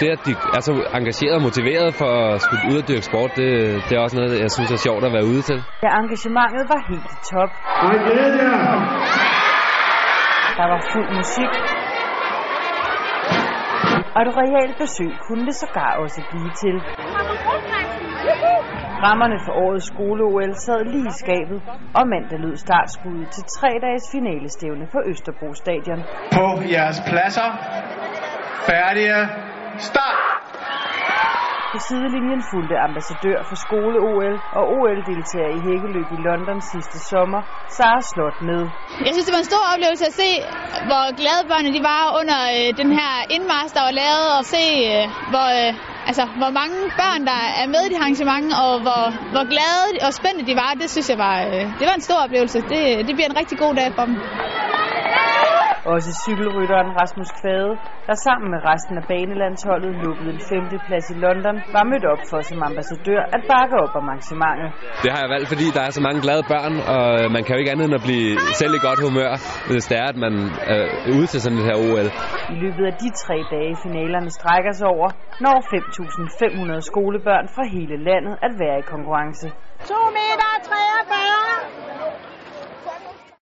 Det, at de er så engageret og motiveret for at skulle ud og dyrke sport, det, det er også noget, jeg synes er sjovt at være ude til. Ja, engagementet var helt i top. Der var fuld musik. Og et realt besøg kunne det sågar også blive til. Rammerne for årets skole-OL sad lige i skabet, og mandag lød startskuddet til tre dages finalestævne på Østerbro Stadion. På jeres pladser. Færdige. Start! På sidelinjen fulgte ambassadør for skole-OL og OL-deltager i hækkeløb i London sidste sommer, Sara Slot med. Jeg synes, det var en stor oplevelse at se, hvor glade børnene de var under øh, den her indmars, der var lavet, og se, øh, hvor, øh, altså, hvor mange børn, der er med i det arrangement, og hvor, hvor glade og spændte de var. Det synes jeg var, øh, det var en stor oplevelse. Det, det bliver en rigtig god dag for dem. Også cykelrytteren Rasmus Kvade, der sammen med resten af banelandsholdet lukkede en femteplads i London, var mødt op for som ambassadør at bakke op om arrangementet. Det har jeg valgt, fordi der er så mange glade børn, og man kan jo ikke andet end at blive selv i godt humør, hvis det er, at man er ude til sådan et her OL. I løbet af de tre dage, finalerne strækker sig over, når 5.500 skolebørn fra hele landet at være i konkurrence. 2 meter 43